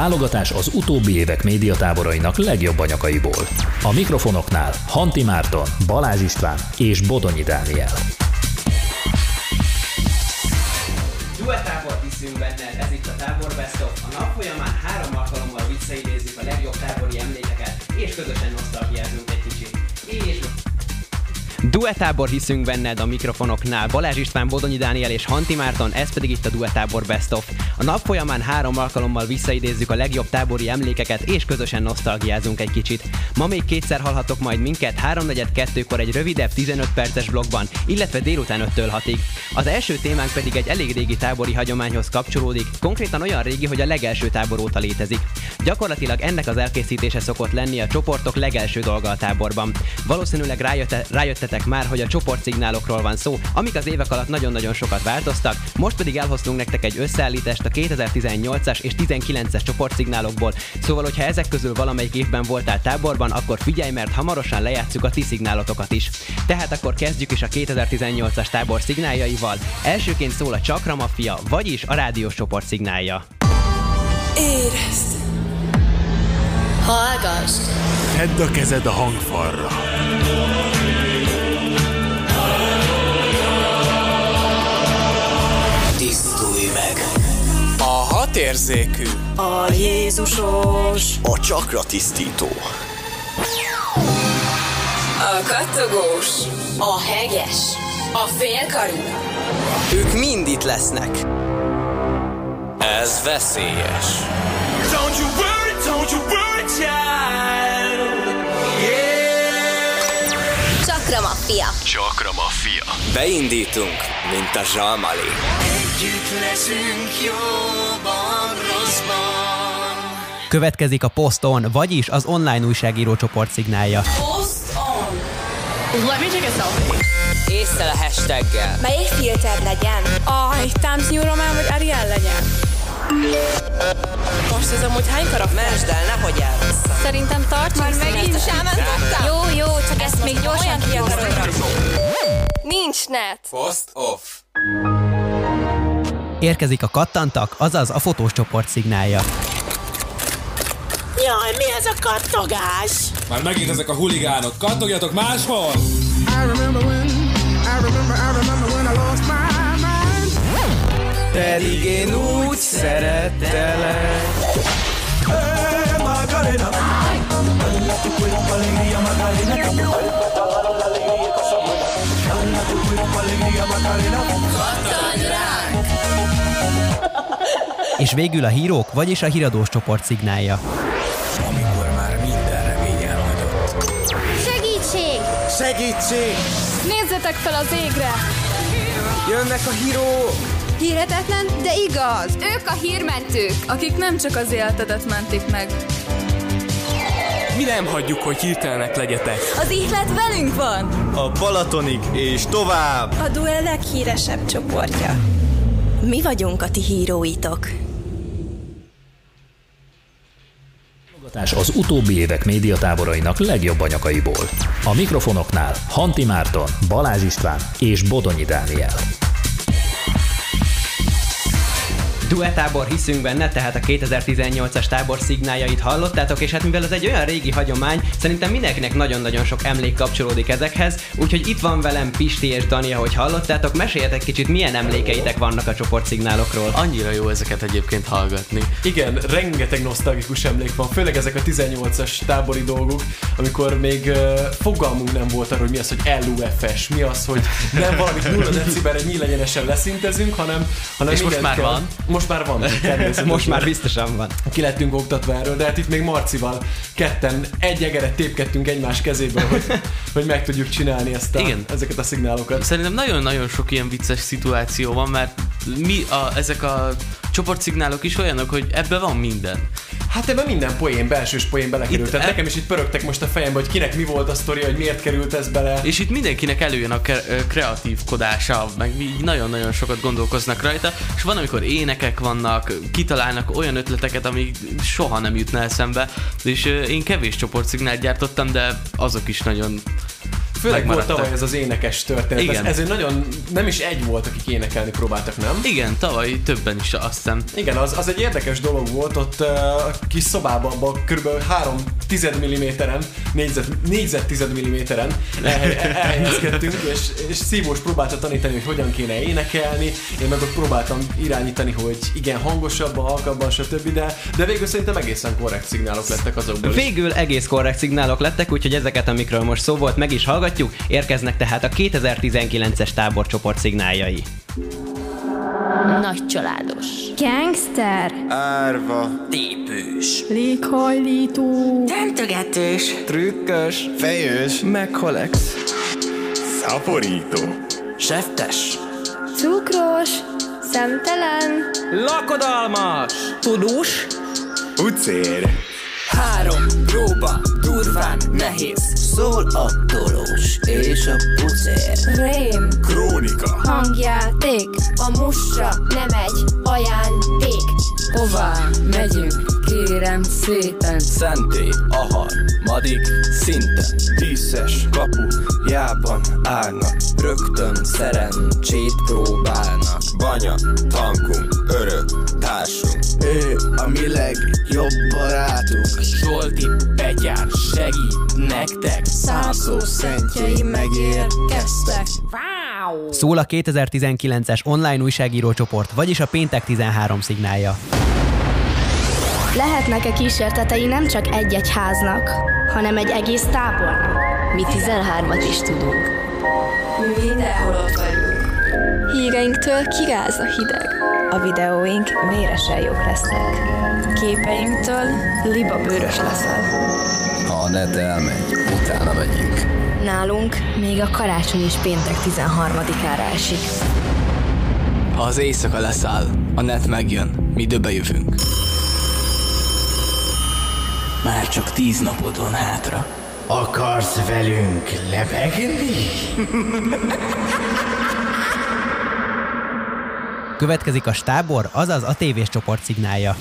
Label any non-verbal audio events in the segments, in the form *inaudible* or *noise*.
Válogatás az utóbbi évek médiatáborainak legjobb anyagaiból. A mikrofonoknál Hanti Márton, Balázs István és Bodonyi Dániel. Duettábor hiszünk benned, ez itt a Tábor Best of. A nap folyamán három alkalommal visszaidézzük a legjobb tábori emlékeket, és közösen nosztalgiázunk Duetábor hiszünk benned a mikrofonoknál. Balázs István, Bodonyi Dániel és Hanti Márton, ez pedig itt a Duetábor Best of. A nap folyamán három alkalommal visszaidézzük a legjobb tábori emlékeket, és közösen nosztalgiázunk egy kicsit. Ma még kétszer hallhatok majd minket 3.42-kor egy rövidebb 15 perces blogban, illetve délután 5-től 6-ig. Az első témánk pedig egy elég régi tábori hagyományhoz kapcsolódik, konkrétan olyan régi, hogy a legelső tábor óta létezik. Gyakorlatilag ennek az elkészítése szokott lenni a csoportok legelső dolga a táborban. Valószínűleg rájötte, rájöttetek már, hogy a csoportszignálokról van szó, amik az évek alatt nagyon-nagyon sokat változtak, most pedig elhoztunk nektek egy összeállítást a 2018-as és 19-es csoportszignálokból. Szóval, hogyha ezek közül valamelyik évben voltál táborban, akkor figyelj, mert hamarosan lejátszuk a ti szignálotokat is. Tehát akkor kezdjük is a 2018-as tábor szignáljaival. Elsőként szól a Csakra Mafia, vagyis a rádiós csoport szignálja. Érezd! Hallgass! Tedd a kezed a hangfalra. Meg! A hatérzékű. A Jézusos! A csakra tisztító. A kattogós! A heges! A félkarú! Ők mind itt lesznek. Ez veszélyes. Don't you worry, don't you worry, child. Csakra Mafia. Beindítunk, mint a zsalmali. Együtt leszünk jóban, rosszban. Következik a Poston, vagyis az online újságíró csoport szignálja. Post on! Let me take a selfie. Észre a hashtaggel. Melyik filter legyen? A, Times New Roman vagy Ariel legyen? Most ez amúgy hány karakter? Mesd el, nehogy elveszem. Szerintem tartsunk Már megint sámán Jó, jó, csak ezt még gyorsan ki. Nincs net. Post off. Érkezik a kattantak, azaz a fotós csoport szignálja. Jaj, mi ez a kattogás? Már megint ezek a huligánok. Kattogjatok máshol! Pedig én úgy szerettelek. És végül a hírók, vagyis a híradós csoport szignálja. Amikor már minden remény elhagyott. Segítség! Segítség! Nézzetek fel az égre! Jönnek a hírók! Hihetetlen, de igaz! Ők a hírmentők, akik nem csak az életedet mentik meg. Mi nem hagyjuk, hogy hirtelenek legyetek. Az ihlet velünk van! A Balatonig és tovább! A duel leghíresebb csoportja. Mi vagyunk a ti híróitok. Az utóbbi évek médiatáborainak legjobb anyagaiból. A mikrofonoknál Hanti Márton, Balázs István és Bodonyi Dániel. Duetábor hiszünk benne, tehát a 2018-as tábor szignáljait hallottátok, és hát mivel ez egy olyan régi hagyomány, szerintem mindenkinek nagyon-nagyon sok emlék kapcsolódik ezekhez, úgyhogy itt van velem Pisti és Dani, ahogy hallottátok, meséljetek kicsit, milyen emlékeitek vannak a csoportszignálokról. Annyira jó ezeket egyébként hallgatni. Igen, rengeteg nosztalgikus emlék van, főleg ezek a 18-as tábori dolgok, amikor még uh, fogalmunk nem volt arról, hogy mi az, hogy LUFS, mi az, hogy nem valamit 0 decibelre nyílegyenesen leszintezünk, hanem, hanem És most már kell. van. Most már van. Most már biztosan van. Ki lettünk oktatva erről, de hát itt még Marcival ketten egy egeret tépkedtünk egymás kezéből, hogy, *laughs* hogy meg tudjuk csinálni ezt a, Igen. ezeket a szignálokat. Szerintem nagyon-nagyon sok ilyen vicces szituáció van, mert mi a, ezek a csoportszignálok is olyanok, hogy ebben van minden. Hát ebben minden poén, belsős poén belekerült. Itt Tehát e- nekem is itt pörögtek most a fejembe, hogy kinek mi volt a sztoria, hogy miért került ez bele. És itt mindenkinek előjön a kreatívkodása, meg így nagyon-nagyon sokat gondolkoznak rajta, és van, amikor énekek vannak, kitalálnak olyan ötleteket, amik soha nem jutna eszembe, és én kevés csoportszignált gyártottam, de azok is nagyon Főleg volt megmaradtak. tavaly ez az énekes történet. Igen. Ez, ez egy nagyon, nem is egy volt, akik énekelni próbáltak, nem? Igen, tavaly többen is azt hiszem. Igen, az, az egy érdekes dolog volt, ott uh, a kis szobában, abban kb. 3 tized milliméteren, négyzet, négyzet tized milliméteren elhely- elhelyezkedtünk, és, és Szívós próbálta tanítani, hogy hogyan kéne énekelni, én meg ott próbáltam irányítani, hogy igen, hangosabban, halkabban, stb., de, de végül szerintem egészen korrekt szignálok lettek azokból is. Végül egész korrekt szignálok lettek, úgyhogy ezeket, amikről most szó volt, meg is hallgatjuk. Érkeznek tehát a 2019-es táborcsoport szignáljai. Nagy családos. Gangster. Árva. Tépős. Léghajlító. Tentögetős. Trükkös. Fejős. Megholex. Szaporító. Seftes. Cukros. Szemtelen. Lakodalmas. Tudós. Ucér. Három próba, durván nehéz Szól a dolós és a pucér Rém. Krónika. Hangjáték. A musra nem egy ajándék. Hová megyünk, kérem szépen Szenté, ahar, madik, szinten Díszes kapu, jában állnak Rögtön szerencsét próbálnak Banya. Tankunk. Örök. Társunk. Ő a mi legjobb barátunk Zsolti Petyár segít nektek Szászó szentjei megérkeztek Szól a 2019-es online újságíró csoport, vagyis a Péntek 13 szignálja. Lehetnek-e kísértetei nem csak egy-egy háznak, hanem egy egész tábornak? Mi 13-at is tudunk. Mindenhol ott vagyunk. Híreinktől kiráz a hideg. A videóink véresen jók lesznek. Képeinktől libabőrös leszel. Ha a net elmegy, utána megyünk. Nálunk még a karácsony is péntek 13-ára esik. Ha az éjszaka leszáll, a net megjön, mi döbe jövünk Már csak tíz napod van hátra Akarsz velünk lebegni? Következik a stábor, azaz a tévés csoport szignálja.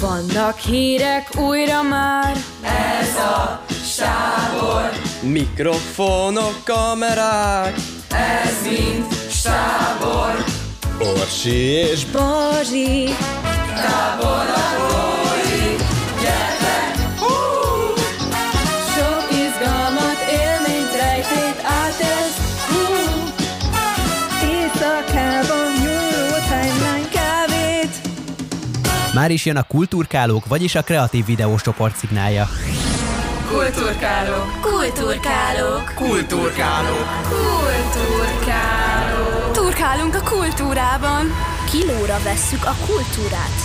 Vannak hírek újra már. Ez a stábor. Mikrofonok, kamerák Ez mind stábor. Orsi és Bazsi. Tábor lakói. Már is jön a kultúrkálók, vagyis a kreatív videós csoport szignálja. Kultúrkálók. Kultúrkálók. Kultúrkálók Kultúrkálók. Turkálunk a kultúrában. Kilóra vesszük a kultúrát.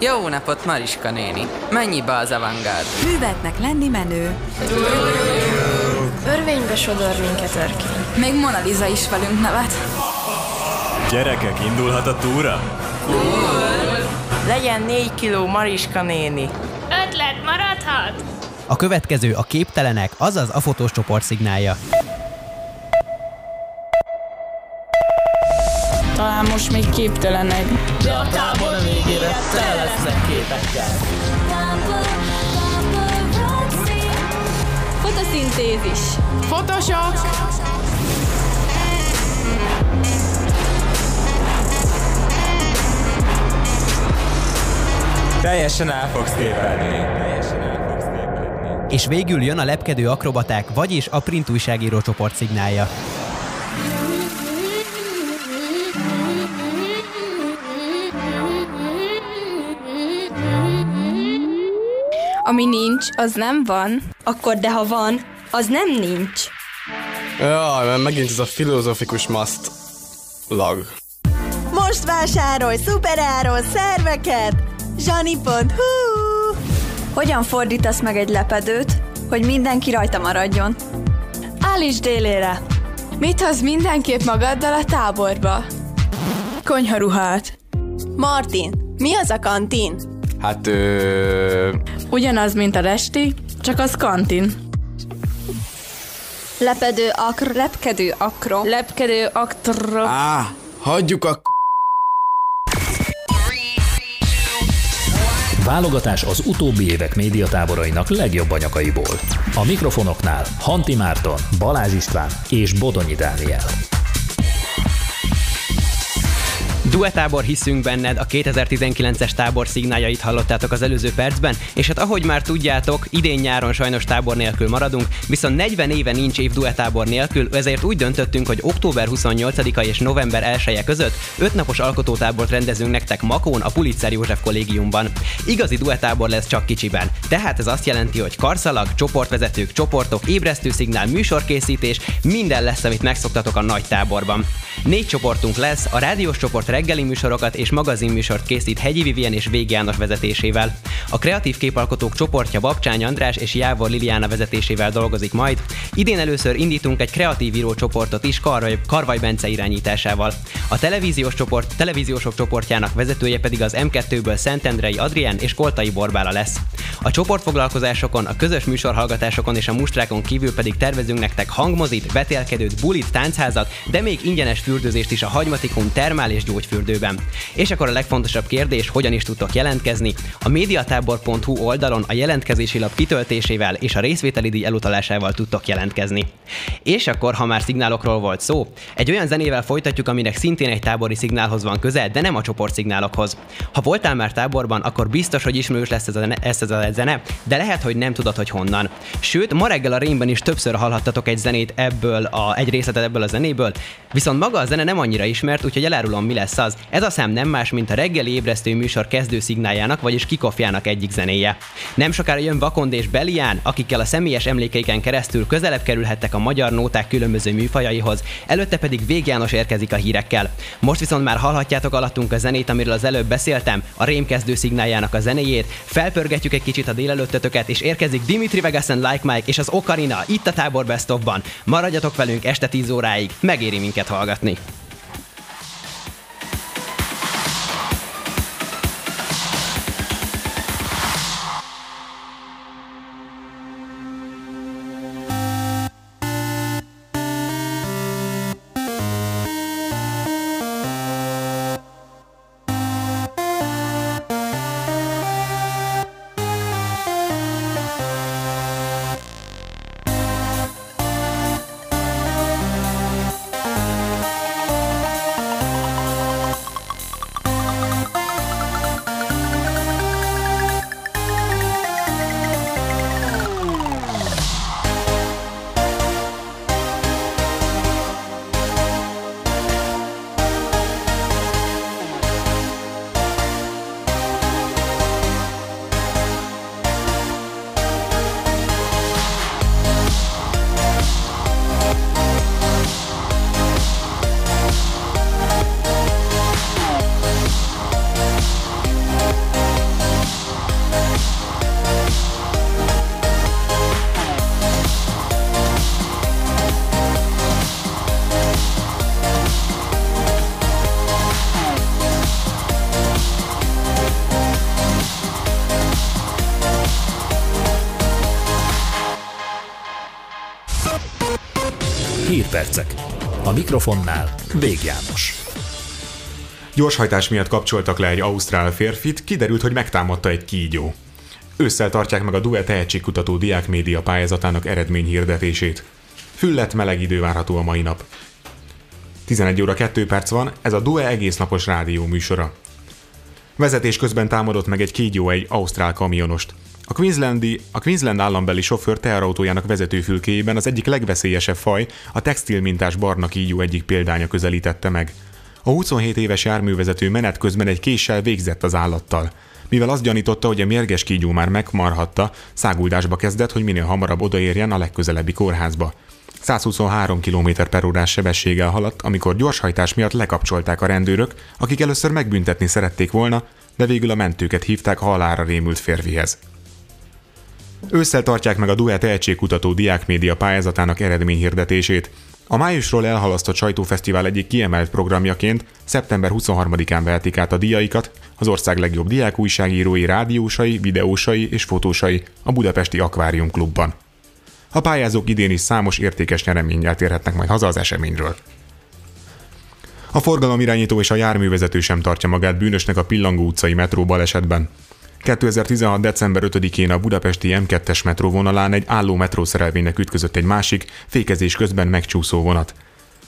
Jó napot, Mariska néni Mennyibe az avantgárd? Hűvetnek lenni menő. Örvénybe sodor minket örkény. Még Mona Lisa is velünk nevet. Gyerekek, indulhat a túra? Legyen négy kiló Mariska néni Ötlet maradhat? A következő a képtelenek, azaz a fotós csoport szignálja. Talán most még képtelenek. De a tábor végére tele lesznek képekkel Fotoszintézis. Photoshop. Teljesen el fogsz képelni. Teljesen el fogsz képelni. És végül jön a lepkedő akrobaták, vagyis a print újságíró csoport szignálja. Ami nincs, az nem van. Akkor de ha van, az nem nincs. Jaj, mert megint ez a filozofikus maszt lag. Most vásárolj szuperáron szerveket! Zsani.hu Hogyan fordítasz meg egy lepedőt, hogy mindenki rajta maradjon? Állíts délére. Mit hoz mindenképp magaddal a táborba? Konyharuhát. Martin, mi az a kantin? Hát, ö... Ugyanaz, mint a resti, csak az kantin. Lepedő akr, lepkedő akro. Lepkedő aktro. Á, hagyjuk a Válogatás az utóbbi évek médiatáborainak legjobb anyagaiból. A mikrofonoknál Hanti Márton, Balázs István és Bodonyi Dániel. Duetábor hiszünk benned, a 2019-es tábor szignáljait hallottátok az előző percben, és hát ahogy már tudjátok, idén nyáron sajnos tábor nélkül maradunk, viszont 40 éve nincs év duetábor nélkül, ezért úgy döntöttünk, hogy október 28-a és november 1 -e között 5 napos alkotótábort rendezünk nektek Makón, a Pulitzer József kollégiumban. Igazi duetábor lesz csak kicsiben, tehát ez azt jelenti, hogy karszalag, csoportvezetők, csoportok, ébresztő szignál, műsorkészítés, minden lesz, amit megszoktatok a nagy táborban. Négy csoportunk lesz, a rádiós csoport reggeli műsorokat és magazinműsort készít Hegyi Vivien és Vég János vezetésével. A kreatív képalkotók csoportja Babcsány András és Jávor Liliana vezetésével dolgozik majd. Idén először indítunk egy kreatív író csoportot is Karvaj, Karvaj Bence irányításával. A televíziós csoport, televíziósok csoportjának vezetője pedig az M2-ből Szentendrei Adrien és Koltai Borbála lesz. A csoportfoglalkozásokon, a közös műsorhallgatásokon és a mustrákon kívül pedig tervezünk nektek hangmozit, vetélkedőt, bulit, táncházat, de még ingyenes fürdőzést is a Hagymatikum termál és gyógyfürdőben. És akkor a legfontosabb kérdés, hogyan is tudtok jelentkezni? A mediatábor.hu oldalon a jelentkezési lap kitöltésével és a részvételi díj elutalásával tudtok jelentkezni. És akkor, ha már szignálokról volt szó, egy olyan zenével folytatjuk, aminek szintén egy tábori szignálhoz van köze, de nem a csoportszignálokhoz. Ha voltál már táborban, akkor biztos, hogy ismerős lesz ez a, ez a zene, de lehet, hogy nem tudod, hogy honnan. Sőt, ma reggel a Rémben is többször hallhattatok egy zenét ebből, a, egy részletet ebből a zenéből, viszont maga a zene nem annyira ismert, úgyhogy elárulom, mi lesz az. Ez a szám nem más, mint a reggeli ébresztő műsor kezdő szignáljának, vagyis kikofjának egyik zenéje. Nem sokára jön Vakond és Belián, akikkel a személyes emlékeiken keresztül közelebb kerülhettek a magyar nóták különböző műfajaihoz, előtte pedig Vég János érkezik a hírekkel. Most viszont már hallhatjátok alattunk a zenét, amiről az előbb beszéltem, a rém kezdő szignáljának a zenéjét, felpörgetjük egy kicsit a délelőttötöket, és érkezik Dimitri Vegas and Like Mike és az Ocarina itt a tábor Best. Maradjatok velünk este 10 óráig, megéri minket hallgatni. Hírpercek. A mikrofonnál Vég János. Gyorshajtás miatt kapcsoltak le egy ausztrál férfit, kiderült, hogy megtámadta egy kígyó. Ősszel tartják meg a Due tehetségkutató diákmédia pályázatának eredményhirdetését. Füllet meleg idő várható a mai nap. 11 óra 2 perc van, ez a Due egész napos rádió műsora. Vezetés közben támadott meg egy kígyó egy ausztrál kamionost. A, Queenslandi, a Queensland állambeli sofőr teherautójának vezetőfülkéjében az egyik legveszélyesebb faj, a textilmintás barna kígyó egyik példánya közelítette meg. A 27 éves járművezető menet közben egy késsel végzett az állattal. Mivel azt gyanította, hogy a mérges kígyó már megmarhatta, száguldásba kezdett, hogy minél hamarabb odaérjen a legközelebbi kórházba. 123 km per órás sebességgel haladt, amikor gyorshajtás miatt lekapcsolták a rendőrök, akik először megbüntetni szerették volna, de végül a mentőket hívták a halára rémült férfihez. Ősszel tartják meg a Duet tehetségkutató diákmédia pályázatának eredményhirdetését. A májusról elhalasztott sajtófesztivál egyik kiemelt programjaként szeptember 23-án vehetik át a díjaikat az ország legjobb diákújságírói, rádiósai, videósai és fotósai a Budapesti Akvárium Klubban. A pályázók idén is számos értékes nyereménnyel térhetnek majd haza az eseményről. A forgalomirányító és a járművezető sem tartja magát bűnösnek a Pillangó utcai metró balesetben. 2016. december 5-én a budapesti M2-es metróvonalán egy álló metrószerelvénynek ütközött egy másik, fékezés közben megcsúszó vonat.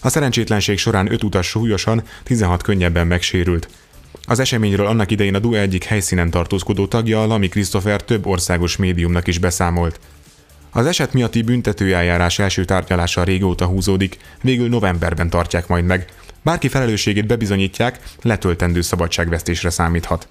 A szerencsétlenség során 5 utas súlyosan, 16 könnyebben megsérült. Az eseményről annak idején a DUE egyik helyszínen tartózkodó tagja, Lami Christopher több országos médiumnak is beszámolt. Az eset miatti büntetőeljárás első tárgyalása régóta húzódik, végül novemberben tartják majd meg. Bárki felelősségét bebizonyítják, letöltendő szabadságvesztésre számíthat.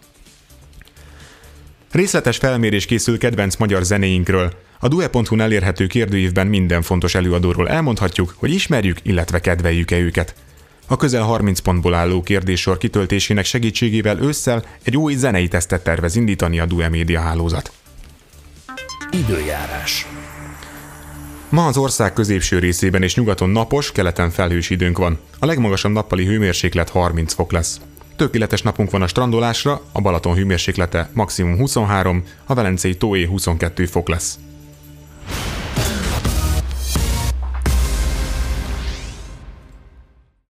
Részletes felmérés készül kedvenc magyar zenéinkről. A due.hu elérhető kérdőívben minden fontos előadóról elmondhatjuk, hogy ismerjük, illetve kedveljük-e őket. A közel 30 pontból álló kérdéssor kitöltésének segítségével ősszel egy új zenei tesztet tervez indítani a Due Média hálózat. Időjárás. Ma az ország középső részében és nyugaton napos, keleten felhős időnk van. A legmagasabb nappali hőmérséklet 30 fok lesz. Tökéletes napunk van a strandolásra, a Balaton hőmérséklete maximum 23, a Velencei tóé 22 fok lesz.